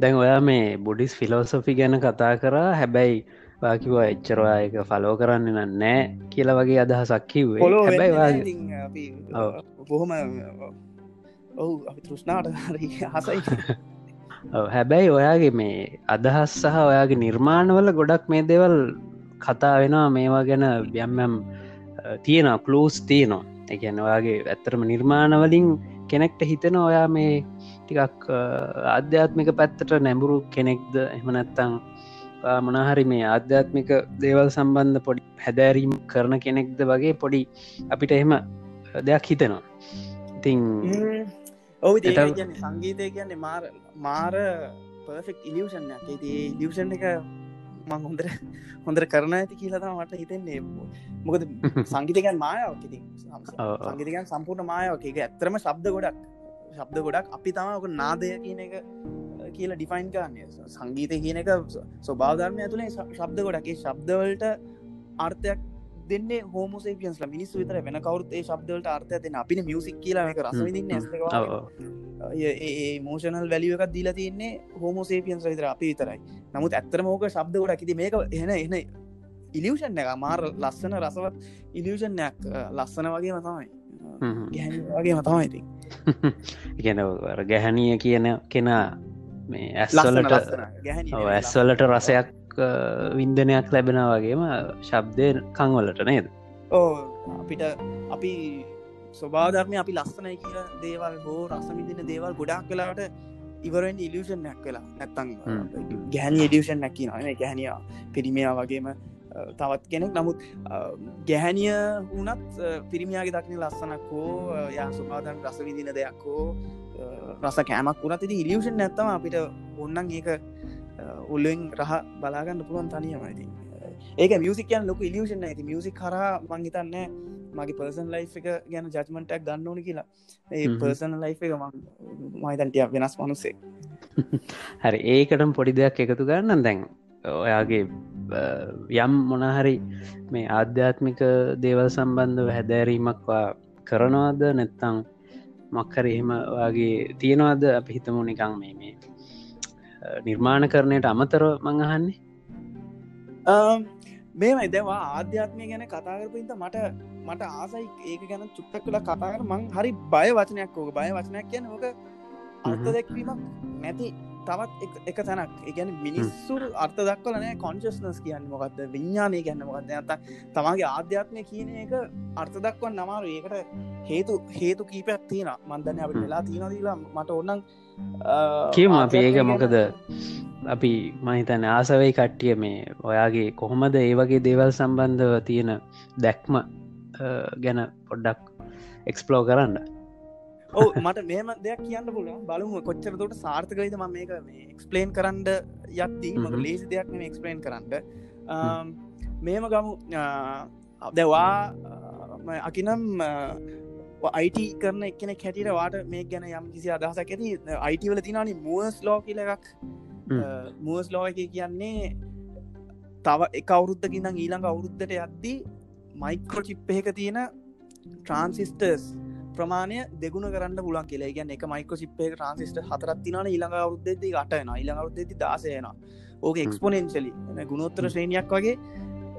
දැන් ඔයා මේ බුඩිස් ෆිලෝසොෆි ගැන කතා කරා. හැබැයි වාකිවා එච්චරවා එක ෆලෝ කරන්න නෑ කියල වගේ අදහසක් කිව්වේ. හැබයි බොහොම ඔවු අපි තෘෂ්නාට හසයි හැබැයි ඔයාගේ මේ අදහස් සහ ඔයාගේ නිර්මාණවල ගොඩක් මේ දෙවල් කතා වෙනවා. මේවා ගැන යම්යම් තියෙන කලූස් තියනවා එකන ඔයාගේ ඇත්තරම නිර්මාණවලින් කෙනෙක්ට හිතෙන ඔයා මේ ටිකක් අධ්‍යාත්මික පැත්තට නැඹුරු කෙනෙක්ද? එහමනැත්තං මනහරි මේ ආධ්‍යාත්මික දේවල් සම්බන්ධ පොඩි හැදෑරීම් කරන කෙනෙක්ද වගේ පොඩි අපිට එහෙම දෙයක් හිතෙනවා. ඉතිං ඔවු සංගීතය කියන්නේ මාර මාර පර්ෆෙක්් ඉලියෂන්යක් ඇති ලියෂන් එක මං හොඳර හොඳර කරන ඇති කියලතම මට හිතෙන්නේ. මොකද සංගීතකන් මායාවක්. ඉති සංගීතකන් සම්පූර්ණ මායාවක්. එක ඇත්තරම ශබ්ද ගොඩක් ශබ්ද ගොඩක් අපි තමක නාදය කියන එක කියලා ඩිෆයින් කරන්නේ. සංගීත කියන එක ස්වභාධර්මය ඇතුළේ ශබ්ද ගොඩක්ේ. ශබ්දවලට අර්ථයක් දෙන්න හෝමෝසේපියන්ස්ල මිනිස් විතර වෙන කවරුත් ඒ ශබ්දවලට අර්ථය දෙන්න අපින මියසික් කියලා එක රසවිදින්න ඒ මෝෂනල් වැලිය එකක් දීලා තියන්නේ හෝමෝසේපියන්ස් විතර අපි විතරයි. නමුත් ඇත්තර මෝක ශබ්ද ගොඩක්කිති මේක එන එන ඉලියෂන් එක මාර ලස්සන රසවත් ඉලියෂන්යක් ලස්සන වගේ මතමයි ගැහනි වගේ මතමයිති ඉගැන ගැහැනිය කියන කෙනා මේ ඇස්වලට ඇස්වලට රසයක් වින්දනයක් ලැබෙන වගේම ශබ්දය කංවලට නේද? ඕ අපිට අපි ස්වබාධර්මය අපි ලස්සනයි කියල දේවල් හෝ රසමිදින දේවල් ගොඩක් කලාට ඉවරෙන් ඉලියෂන් නැක් වෙලා. නැත්තං ගැහනි එඩියෂන් නැකි නන ගැහනියා පිරිමියා වගේම තවත් කෙනෙක්. නමුත් ගැහැනිය වනත් පිරිමියාගේ දක්න ලස්සනක් හෝ යා සුපාදන් රස විදින දෙයක් හෝ රස කෑමක් වුණත් ති ඉලියෂන් නැත්තම අපිට ඔන්නන් ඒක උල්ලෙන් රහ බලාගන්න පුළුවන් තනියමයිති ඒක මියසිකයන් ලොක ඉලියෂන් ඇති මියසික් කර මංහිතන්න මගේ පර්සන් ලයි් එක ගැන ජජමටක් ගන්න ඕන කියලා. ඒ පර්සන් ලයි් එක මයිතන්ටිය වෙනස් මනුසේ හරි. ඒකටම් පොඩි දෙයක් එකතු ගන්න දැන් ඔයාගේ යම් මොනහරි මේ ආධ්‍යාත්මික දේවල් සම්බන්ධව හැදෑරීමක්වා කරනවාද? නැත්තං මක්කර එහෙම වගේ තියෙනවාද? අපි හිතමු නිකං මේ මේ නිර්මාණ කරණයට අමතර මංහන්නේ මේමයි දෙවා ආධ්‍යාත්මය ගැන කතාකරපුන්ත මට මට ආසයි ඒක ගැන චුට්ටක් කලා කතාකර මං හරි බය වචනයක් ඕක. බය වචනයක් කියන ඕක අර්ථ දැක්වීමක් නැති තවත් එක තැනක්. එකන මිනිස්සුර අර්ථ දක්වලනෑ කොන්ශස්නස් කියන්න මොකක්ද විඤ්ඥානය ගැන්න මොකක්ද ඇත තමාගේ ආධ්‍යාත්මය කියන එක අර්ථ දක්වන් නමාරු ඒකට හේතු හේතු කීපයක් තියෙන මන්දන අප වෙලා තියෙනදීලා මට ඔන්නන් කියම අප ඒක මොකද? අපි මහිතන ආසවයි කට්ටිය මේ ඔයාගේ කොහොමද ඒ වගේ දේවල් සම්බන්ධව තියෙන දැක්ම ගැන පොඩ්ඩක් එක්ස්පලෝ කරන්න ඕ මට මේම දෙයක් කියන්න පුළුව බලමු කොච්චරතට සාර්ථකයිද ම මේක එක්ස්පලේන් කරන්න යත්දී ම ලේසි දෙයක් මේ එක්ස්පලේන් කරන්න. මේම ගමු. දැවා අකිනම් අයිට කරන එකන කැටිට වාට මේ ගැන යම් කිසි අදහසක් ඇති. අයිටවල තිනානි මුවස් ලෝ කියල එකක්. මුවස් ලෝ එක කියන්නේ තව එක අවුරුද්ධකින්නම් ඊළඟ අවුරුද්ධට යද්දී මයිකෝ චිප් එක තියෙන ට්‍රන්සිිස්ටර්ස් ප්‍රමාණය දෙගුණ කරන්න පුලන් කියලා. ගැන එක මයික සිප්ේ ට්‍රන්සිස්ට හතරත් තින ඉළඟ අවුද්දෙදි අටයන ඉළඟ අවුද්දෙදි දාසයන ඕක එක්ස්පොනෙන්ශලි ගුණොත්තර ශ්‍රේණයක් වගේ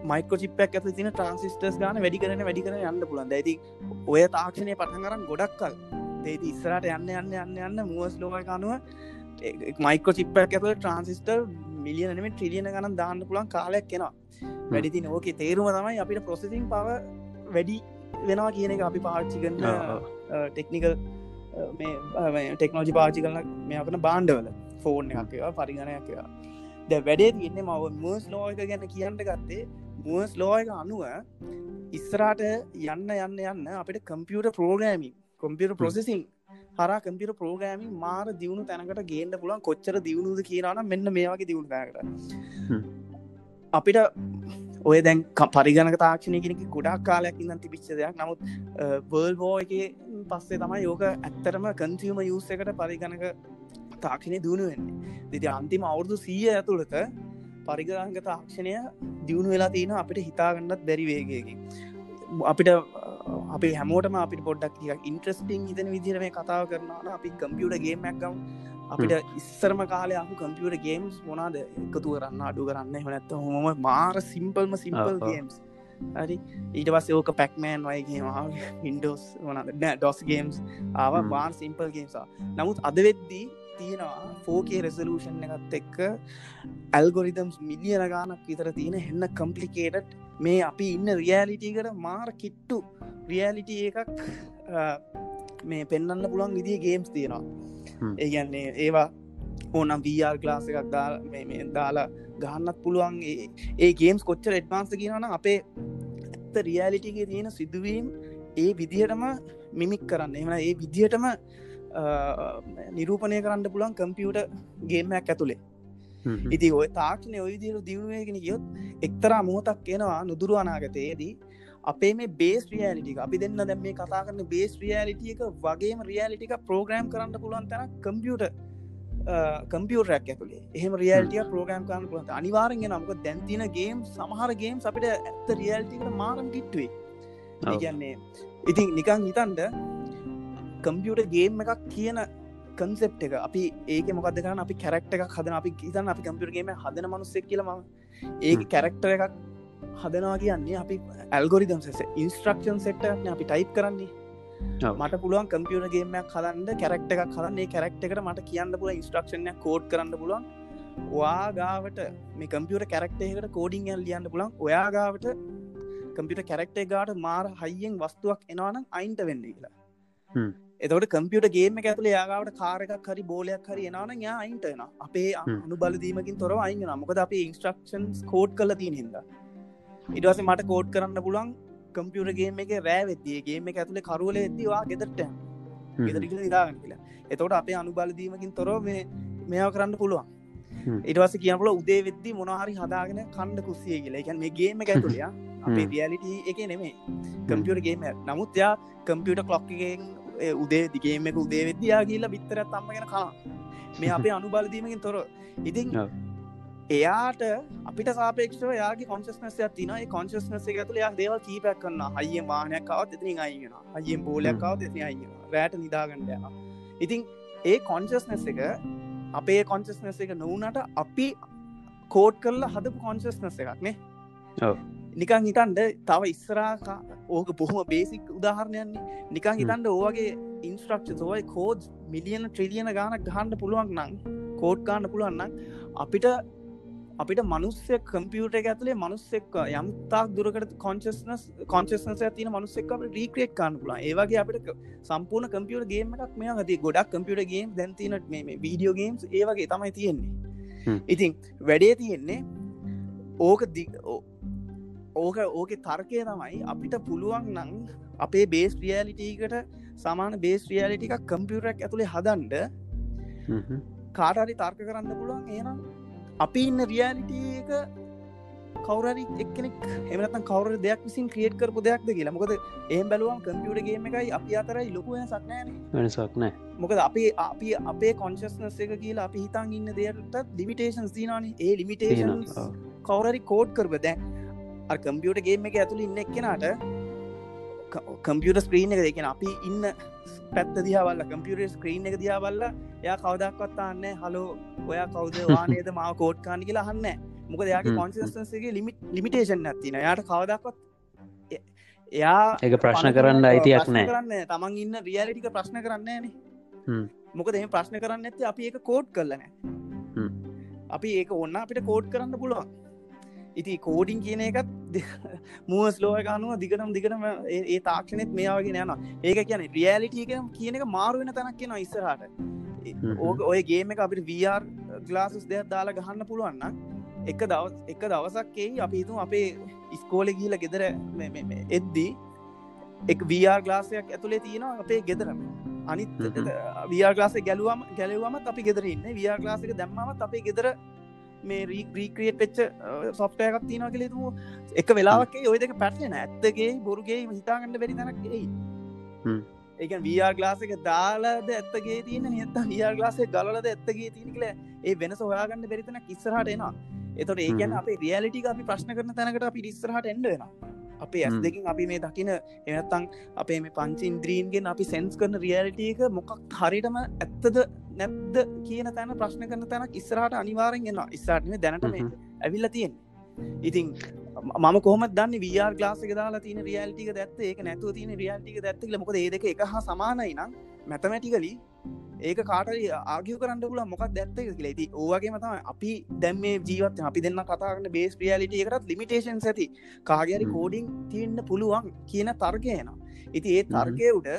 මයික චිප්පක් ඇත තින ට්‍රන්සිස්ටර්ස් ගන වැඩි කරන වැඩි කරන යන්න පුලන් ඇති ඔය තාක්ෂණය පටන් කරන්න ගොඩක්කල් ඒති ඉස්සරට යන්න යන්න යන්න යන්න මුවස් ලෝකනුව මයික චිප්පක් ඇත ට්‍රන්සිස්ටර් මිලියනම ට්‍රිලියන ගන දාන්න පුළන් කාලයක් කෙනවා වැඩිති නෝක තේරුම තමයි අපිට ප්‍රොසෙසින් පව වැඩි වෙනවා කියන එක අපි පාච්චි කරන්න ටෙක්නිකල් ටෙක්නෝජි පාචි කරන මේකන බාණ්ඩවල ෆෝන් එකක්වා පරිගණයක්වා ද වැඩේ තියන්නේ මව මස් ලෝයක ගැන කියන්න ගත්තේ. මුවස් ලෝයක අනුව ඉස්සරාට යන්න යන්න යන්න අපිට කම්පියට පෝගෑමි කොම්පියට ප්‍රොසෙසින් හර කම්පියට පෝගෑමි මාර දියුණු තැනකට ගේන්න පුලන් කොච්චර දියුණුද කියරන මෙන්න මේ වගේ දියුණු තැනකට. අපිට ඔය දැන් පරිගණක තාක්ෂණය කෙනෙක ගොඩක් කාලයක් ඉන්න තිබිච්ච දෙයක්. නමුත් බර්ල් බෝ එක පස්සේ තමයි යෝක ඇත්තරම කන්තියම යුස එකට පරිගණක තාක්ෂණය දුණු වෙන්නේ දෙති අන්තිම අවුරදු සීය ඇතුළත පරිගරංග තාක්ෂණය දියුණු වෙලා තියෙන අපිට හිතාගන්නත් බැරි වේගයකි අපිට අපි හැමෝටම අපි පොඩක් ඉන්ට්‍රස්ටිං හිතන විදිර මේ කතාව කරනවා අපි කම්පියට ගේමක් ගම්. අපිට ඉස්සරම කාලය අප කම්පියට ගේම්ස් මොනාද එකතු කරන්න අඩු කරන්න? හොනැත්ත හොම මාර සිම්පල්ම සිම්පල් ගේම්ස් හරි. ඊට පස් ඕක පැක්මෑන් වයිගේම ඉන්ඩෝස් වනද ඩොස් ගේම්ස් ආව බාන් සිම්පල් ගේම්සා නමුත් අද වෙද්දී තියෙනවා ෆෝකේ රෙසලූෂන් එකත් එක්ක ඇල්ගොරිදම්ස් මිලියන ගානක් විතර තියෙන එන්න කම්පලිකේට් මේ අපි ඉන්න රියලිටිකට මාර කිට්ටු රියලිට එකක් මේ පෙන්න්න පුළන් විදිිය ගේම්ස් තියෙනවා. ඒගැන්නේ ඒවා ඕනම් වR ලාස එකක් දා මේ දාලා ගහන්නත් පුළුවන්. ඒ ගේම්ස් කොච්චර එඩ්වාන්ස කියනන අපේ ඇත්ත රියලිටිගේ තියෙන සිදුවීම් ඒ විදිහටම මිමික් කරන්න. එමන ඒ විදිහටම නිරූපණය කරන්න පුළන් කම්පියුට ගේමයක් ඇතුළේ ඉති ඔය තාක්ෂණය ඔය දිරු දියුණුවගෙන ගියොත් එක්තරා මොහොතක් කියෙනවා නුදුරු අනාගතයේදී අපේ මේ බේස් රියලිටික අපි දෙන්න දැම් මේ කතා කරන බේස් රියලිටියක වගේම රියලිටික ප්‍රෝග්‍රම් කරන්න පුළුවන් තැන කම්පියට කම්පියටරක් ඇතුලේ. එහම රියල්ටිය ප්‍රෝග්‍රම් කරන්න පුළන්ත අනිවාරෙන් නමක දැන්තින ගේම් සමහර ගේම් අපිට ඇත්ත රියල්ටිකට මාරම් කිට්වේ කියන්නේ ඉතින් නිකං හිතන්ට කම්පියට ගේම් එකක් කියන කන්සෙප් එක. අපි ඒක මොකද කරන අපි කැරක්ට එකක් හදන අපි ගීතන් අපි කම්පියටගේම හදන මනුස්සෙක් කියලම ඒක කැරක්ටර එකක් හදනවා කියන්නේ අපි ඇල්ගොරිදම් සෙස ඉන්ස්ට්‍රක්ෂන් සෙට්ට අපි ටයිප් කරන්නේ. මට පුළුවන් කම්පියනගේමයක් හදන්ට කැරක්ට එකක් හදන්නේ. කැරක්ට එකට මට කියන්න පුල ඉස්ට්‍රක්ෂණය කෝඩ් කරන්න පුළුවන්. වා ගාවට මේ කම්පියට කැරක්ටේකට කෝඩිං ඇල් ලියන්න පුලන් ඔයා ගාවට කම්පියට කැරක්ටේ ගාට මාර හයියෙන් වස්තුවක් එනවානම් අයින්ට වෙන්න කියලා. එතකට කම්පියට ගේම ඇතුල යාගාවට කාරකක් හරි බෝලයක් හරි එනවන යා අයින්ටන අපේ අනු බලදීමකින් තොර අයින්න නමකද අපේ ඉන්ස්ට්‍රක්ෂන්ස් කෝඩ් කල තිය හිද ඉටවස මට කෝඩ් කරන්න පුළන් කම්පියුරගේම එක රෑවෙත්තියගේම එක. ඇතුළේ කරුවල ඇතිවා ගෙදරට ගෙදරික නිදාගන්න කියලා. එතකොට අපේ අනුබලදීමකින් තොරව මේ මෙයා කරන්න පුළුවන්. ඉටවස කියනපුල උදේ වෙද්දි මොනහරි හදාගෙන කණ්ඩ kussiය කියලා. එකැන් මේ ගේම ඇතුලයා අපේ රියලිට එක නෙමේ කම්පියුරගේම නමුත් යා කම්පියට කලොක්කගෙන් උදේ දිගේම එක උදේ වෙද්දයා කියලා බිත්තරත් අම්මගෙන කා මේ අපේ අනුබලදීමකින් තොර ඉතින් එයාට අපිට සාපේක්ෂව යාගේ කොන්සස්නසයක් තින කොන්සස්නස ඇතුල යා දේවල් කීපයක් කන්න අයිය මානයක් කවත් එතිනි අයිගෙන අයියෙන් බෝලයක්කාව එති අයිගෙන රෑට නිදාගන්නඩ යන ඉතින් ඒ කොන්සස්නස් එක අපේ කොන්සස්නස එක නොවනට අපි කෝඩ් කරලා හදපු කොන්සස්නස එකක් නේ. නිකං හිතන්ඩ තව ඉස්සරා ඕක බොහොම බේසික් උදාහරණයන්නේ නිකං හිතන්ඩ ඕවගේ ඉන්ස්ට්‍රක්ෂ සෝයි කෝඩ් මිලියන ට්‍රිලියන ගානක් ගහන්ඩ පුළුවන් නං කෝඩ් ගාන්න පුළුවන්න්න අපිට අපිට මනුස්්‍ය කම්පියට ඇතුලේ මනුස්සෙක් යම්තාක් දුරකට කොන්චස්නස් කොන්චස්නස තින මනුස්සෙක් රීක්‍රේට් කාන්න පුලා ඒවගේ අපිට සම්පූර්ණ කම්පියට ගේම එකක් මේ හති ගොඩක් කම්පියට ගේම් දැන්තිනට මේ වීඩියෝ ගේම්ස් ඒවගේ තමයි තියෙන්නේ. ඉතින් වැඩේ තියෙන්නේ ඕක ඕක ඕක තර්කය තමයි අපිට පුළුවන් නං අපේ බේස් රියලිටීකට සමාන බේස් රියලිටික කම්පියුරක් ඇතුළේ හදන්ඩ කාටරි තර්ක කරන්න පුළුවන් ඒනම් අපි ඉන්න රියලිටියක කවරරි එක්නෙක් එමනතන් කවර දෙයක් විසින් ක්‍රියට් කරපු දෙයක්ද කියලා. මොකද ඒ බැලුවම් කම්පියුටගේම එකයි අපි අතරයි ලොකු සක්නෑන වෙනසක් නෑ මොකද අපේ අපි අපේ කොන්ශස්නස් එක කියලා අපි හිතන් ඉන්න දෙයක්ට ලිමිටේෂන්ස් දිනාන ඒ ලිමිටේෂන් කවරරි කෝඩ් කරව දැන් කම්පියුට ගේම එක ඇතුළ ඉන්න එක්කෙනට කම්පියට ස්ක්‍රීන් එක දෙකෙන අපි ඉන්න පැත්ත දිහාවල්ල කම්පියුට ස්ක්‍රීන් එක දිහාවල්ල යා කවදක්වත්තාන්න හලෝ ඔයා කවද? වානේද මාව කෝට්කාන්න කියලා හන්න මොක දෙයාගේ කොන්සිස්ටන්සගේ ලිමිට ලිමිටේෂන් ඇතින යායට කවදක්වත් එයා එක ප්‍රශ්න කරන්න අයිතියක් නෑ කරන්න තමන් ඉන්න රියලිටික ප්‍රශ්න කරන්නේ මොක දෙම ප්‍රශ්න කරන්න ඇති අපි ඒක කෝඩ් කරලන අපි ඒක ඔන්න අපිට කෝඩ් කරන්න පුළුවන් ඉති කෝඩින් කියන එකත් මුවස් ලෝයකානුව දිගටම දිගටම ඒ තාක්ෂණෙත් මේයාවගෙන යන ඒක කියන රියලිටික කියන එක මාරුවෙන තැනක් කියෙන ඉස්සරහට. ඕක ඔය ගේම එක අපිට වර් ගලාසස් දෙයක් දාලා ගහන්න පුළුවන්න එක දවස් එක දවසක්කේ අපි හිතුම් අපේ ඉස්කෝල ගීල ගෙදර එද්දී එක් වර් ගලාසයක් ඇතුළේ තියෙනවා අපේ ගෙදරම. අනිත් වර් ගලාස ගැලුවම ගැලවමත් අපි ගෙදරන්න වර් ගලාසික දැම්මත් අපේ ගෙදර මේ රීක්‍රියට් පෙච්ච සොෆ්ටයකක් තියන කලෙතු එක වෙලාවක්ේ ඔය දෙක පැටලෙන ඇත්තගේ බොරුගේ හිතාගන්න බැරි තැනක් ඒක වර් ගලාසක දාලාද ඇත්තගේ තියන නිත වර් ගලාසේ ගලද ඇත්තගේ තියනිකල ඒ වෙනස හොයාගන්න බැරිතන කිස්සරහට එනවා. එතොට ඒකන අපේ රියලිටි අපි ප්‍රශ්න කරන තැනකට අපි ඉස්සරහට එන්ඩ වෙන අපේ ඇස් දෙකින් අපි මේ දකින එනත්තං අපේ මේ පංචින්ද්‍රීන්ගෙන් අපි සෙන්ස් කරන රියලිටියක මොකක් හරිටම ඇත්තද නැද්ද කියන තැන ප්‍රශ්න කරන තැනක් ඉස්සරහට අනිවාරෙන් එන්න ඉස්සාටම දැනටම ඇවිල්ල තියෙන් ඉතින් මම කොහම දන්න වර් ගලාසක දාලා තින රියල්ටික දැත්ත ඒක නැතුව තින රියල්ටික දැත්තක මොකද ඒදක එක හා සමානයි නම් මැතමැටිකලි ඒක කාටරි ආගිය කරන්න පුල මොකක් දැත්ත ලෙති ඕවගේ මතම අපි දැම් මේ ජීවත් අපි දෙන්න කතාරන්න බේස් ්‍රියලිට එකටත් ලිමිටේෂන් ඇති. කාගරි කෝඩිං තියන්න පුළුවන් කියන තර්ගයන ඉති ඒ තර්කයවුට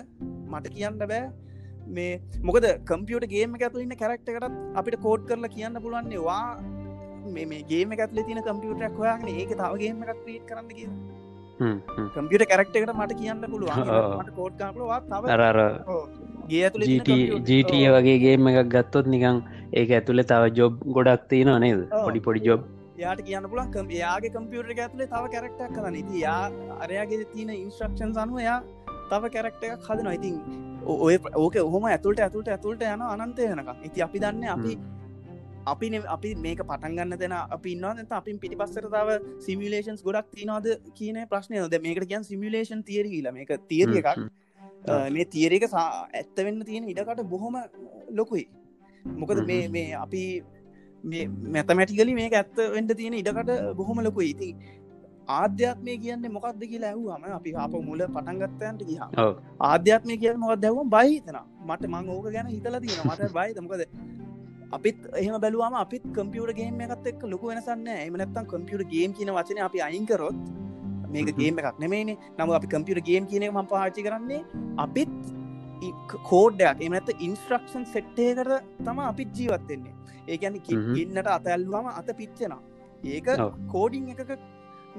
මට කියන්න බෑ මේ මොකද කම්පියට ගේම ඇතු ඉන්න කැරක්ටකටත් අපිට කෝඩ් කරලා කියන්න පුළුවන්නේ වා මේ ගේම ඇත්ල තින කම්පියුටක් හොයාගෙන ඒක තවගේම එකක් ්‍රීට් කරන්න කියලා. කම්පියට කැරක්ටකට මට කියන්න පුළුවන්. කෝඩ් කාපලවා තව අරර ජට වගේ ගේම එකක් ගත්තොත් නිකං ඒක ඇතුළේ තව ජොබ් ගොඩක් තියෙන නේද? පොඩි පොඩි ජොබ් යාට කියන්න පුලන් කම් යාගේ කම්පියුට ඇතුලේ තව කැරක්ටක් කරන ඉති යා අරයාගේ තියෙන ඉන්ස්ට්‍රක්ෂන් අනුව යා තව කැරක්ට එකක් හද නොයිතින් ඔය ඕක ඔහොම ඇතුළට ඇතුළට ඇතුළට යන අනන්තය යනක ඉති අපි දන්න අපි අපි අපි මේක පටන්ගන්න දෙෙන අපි න්න අපින් පිටි පස්සර තව සිමිලේෂන්ස් ගොඩක් තිනවාද කියන ප්‍රශ්නය ද මේකට කියන් සිමිලේෂන් තියරහිල මේක තියරිය එකක් මේ තියරක ඇත්ත වෙන්න තියෙන ඉඩකට බොහොම ලොකුයි. මොකද මේ මේ අපි මැතමැටිකලි මේ ඇත්ත වෙන්ඩ තියෙන ඉඩකට බොහොම ලොකු ඉති ආධ්‍යාත්මය කියන්න මොකක්ද කියලා ඇහුවම අපි අප මුල පටන්ගත්තයන්ට කිය ආධ්‍යාත්මය කිය මොකක් දැවම බහිතන මට මං ඕක ගැන හිතල තියෙන මට බයිතමකද අපිත් එහම බැලුවම අපිත් කම්පියුට ගේම එකත් එක් ලොක වෙනසන්න එමනත්තම් කම්පියුට ගේම් කියන වචන අපි අයින්කරොත් මේක ගේම එකක් නෙමේනේ නම අපි කම්පියට ගේම් කියන ම පාචි කරන්නේ අපිත් කෝඩ්ඩයක් එමනත ඉන්ස්ට්‍රක්ෂන් සෙට්ටේකට තම අපිත් ජීවත්වෙන්නේ ඒකැන ඉන්නට අතැල්වාම අත පිච්චෙන ඒක කෝඩිං එකක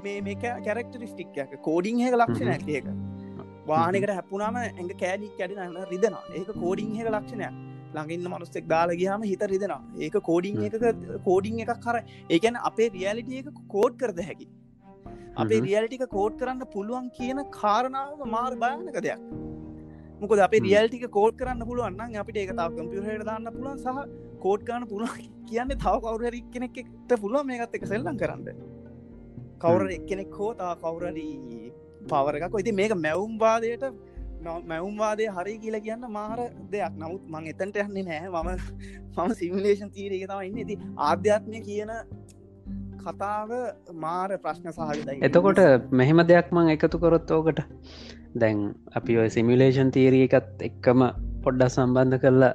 මේ මේ කැරක්ටරිස්ටික්යක කෝඩිං එක ලක්ෂණ ඒක. වානකට හැපුනාම ඇඟ කෑඩි කැඩින රිදෙන ඒක කෝඩිං එක ලක්ෂණයක්. ළඟඉන්න මනුස්සෙක් දාලගයාම හිත රිදෙන ඒක කෝඩිං එක කෝඩිං එකක් කර ඒකැන අපේ රියලිටිය එක කෝඩ් කරද හැකි අපේ රියල්ටික කෝඩ් කරන්න පුළුවන් කියන කාරණාව මාර් භයනක දෙයක්. මොකද අපේ රියල්ටික කෝඩ් කරන්න පුළුවන්න අපිට ඒක තාව කම්පියහට දාන්න පුළුවන් සහ කෝඩ් කරන්න පුළුවන් කියන්නේ තව කවුරරි කෙනෙක්ට පුළුවන් මේකත් එක සෙල්ලම් කරන්න. කවුර එක්කෙනෙක් හෝ තා කවුරරී පවරක් ඉති මේක මැවුම්වාදයට මැවුම්වාදය හරි කියල කියන්න මාර දෙයක්. නමුත් මං එතන්ට යන්නේ නෑ. මම මම සිමිලේෂන් තීරක තම ඉන්න. ඇති ආධ්‍යාත්මය කියන කතාව මාර ප්‍රශ්න සහහිතයි එතකොට මෙහෙම දෙයක් මං එකතු කොරොත් ඕකට? දැන් අපි ඔය සිමිලේෂන් තීරිය එකත් එක්කම පොඩ්ඩක් සම්බන්ධ කරලා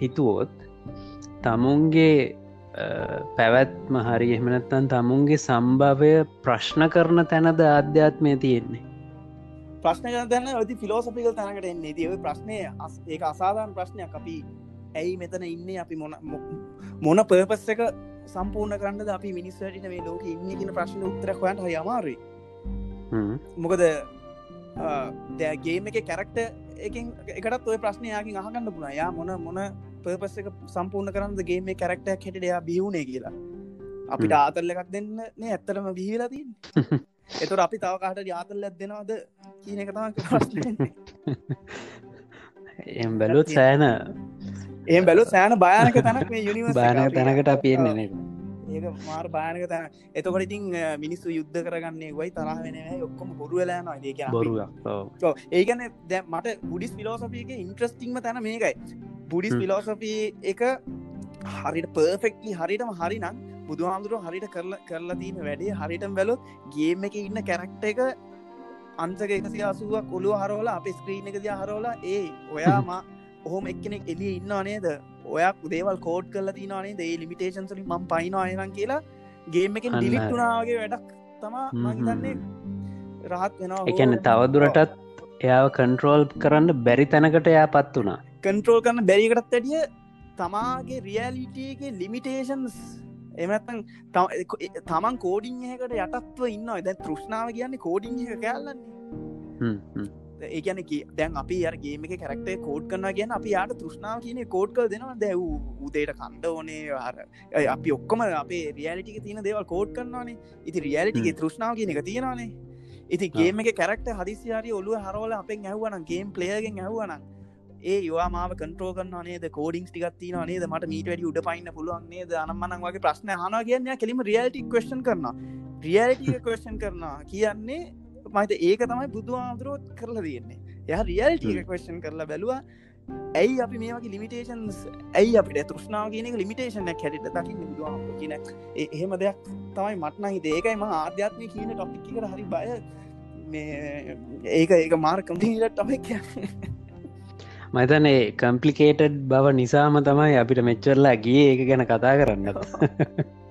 හිතුවෝත් තමුන්ගේ පැවැත්ම හරි එහමනත්තන් තමුන්ගේ සම්භවය ප්‍රශ්න කරන තැනද අධ්‍යාත්මය තියෙන්නේ? ප්‍රශ්න තැන ති ෆිලෝසපිකල් තැනකට එන්නේ. දව ප්‍රශ්නය ඒ අසාධාන ප්‍රශ්නයක්. අපි ඇයි මෙතන ඉන්නේ? අපි මොන මොන පර්පස් එක සම්පූර්ණ කරන්න අපි මිනිස්වැටින මේ ලෝක ඉන්න කියන ප්‍රශ්න උත්තරක් හොයන්ට හය අමාරුයි. මොකද දැගේම එක කැරක්ට එකටත් ඔය ප්‍රශ්නයකින් අහගන්න පුුණ යා මොන මොන පර්පස් එක සම්පූර්ණ කරන්න ගේම කැරක්ටක් හැට එයා බියුණේ කියලා. අපිට ආතල්ල එකක් දෙන්න නේ ඇත්තරම බිහිලා තින් එතුර අපි තව කාට යාතල්ල දෙනවාද කියන එක තම ප්‍රශ්න. එම් බැලුත් සෑන ඒ බැලු සෑන භයානක තැනක් මේ යුනිව භානක තැනකට අපියන්නේ ඒක මාර් භානක තැන. එතකොට ඉතින් මිනිස්සු යුද්ධ කරගන්නේ වයි තරහ වෙන ඔක්කොම බොරුවලෑනවා ඒක බොරුව ඒකන දැ මට බුඩිස් පිලෝසපියක ඉන්ට්‍රස්ටිංම තැන මේකයි. බුඩිස් පිලෝසපී එක හරිට පර්ෆෙක්ලි හරිටම හරිනම් බුදුහාමුදුරුව හරිට කරලා කරලා තියන වැඩේ හරිටම් බැලොත් ගේම එක ඉන්න කැරක්ට එක අන්සක එකසි අසුවක් ඔළුව හරෝල අප ස්ක්‍රීන එක දිය හරෝල ඒ ඔයාම ඔහොම එක්කෙනෙක් එලිය ඉන්නවා නේද? ඔයක් දේවල් කෝඩ් කල තිනවානේ දේ ලිමිටේෂන්සලින් ම පයිනවායනම් කියලා ගේම එකෙන් ඩිලිට්ටුනාගේ වැඩක් තමා මහිතන්නේ රහත් වෙනවා එකන්න තවදුරටත් එයාව කන්ට්‍රෝල් කරන්න බැරි තැනකට එයා පත් වනා කන්ට්‍රෝල් කරන්න බැරිකටත් ඇඩිය තමාගේ රියලිටගේ ලිමිටේෂන්ස් එමත්තන් තමන් කෝඩිංහකට යටත්ව ඉන්න දැ තෘෂ්නාව කියන්නේ කෝඩිං එක කෑල්ලන්නේ ඒගැන දැන් අපි අරගේ එක කරක්ටේ කෝඩ් කරන ගැන අපි යාට තෘෂ්නාව කියන කෝඩ් කල් දෙනවා. දැව් උදේට කණ්ඩ ඕනේ. අපි ඔක්කොම අපේ රියලිටික තියන දේවල් කෝඩ් කරන්නවානේ ඉති රියලිටිගේ තෘෂ්නාව කියන එක තියෙනවානේ. ඉති ගේම එක කැරක්ට හදිසියාරි ඔලුව හරෝල අපෙන් ඇහවන ගේම් පලේගෙන් ඇහවන ඒ යවා මාව කන්ට්‍රෝ කරන්න නේද? කෝඩිංස් ටිකත්ති නේද? මට මීට වැඩි උඩ පයින්න පුළුවන් නේද? අනම්මනන් වගේ ප්‍රශ්න හන කියන්න කෙලිම රියල්ටි කස්න් කරන රියල්ටි කස්න් කරනවා කියන්නේ මහිත ඒක තමයි බුදු ආමුදුරුවොත් කරලා තියෙන්නේ. ය රියල්ටි කස්න් කරලා බැලවා ඇයි අපි මේගේ ලිමිටේන්ස් ඇයි අපිට තෘෂ්නාව කියන ලිමිටේෂන හැටිට දකින්න බුදුවාම කියන එහෙම දෙයක් තමයි මටන හිත. ඒකයි ම ආධ්‍යාත්මය කියන ටොපික්කට හරි බය ඒක ඒක මාර් කම්පීට ටොපික් මතනේ කම්පලිකේටඩ් බව නිසාම තමයි අපිට මෙච්චරලා ගිය. ඒක ගැන කතා කරන්න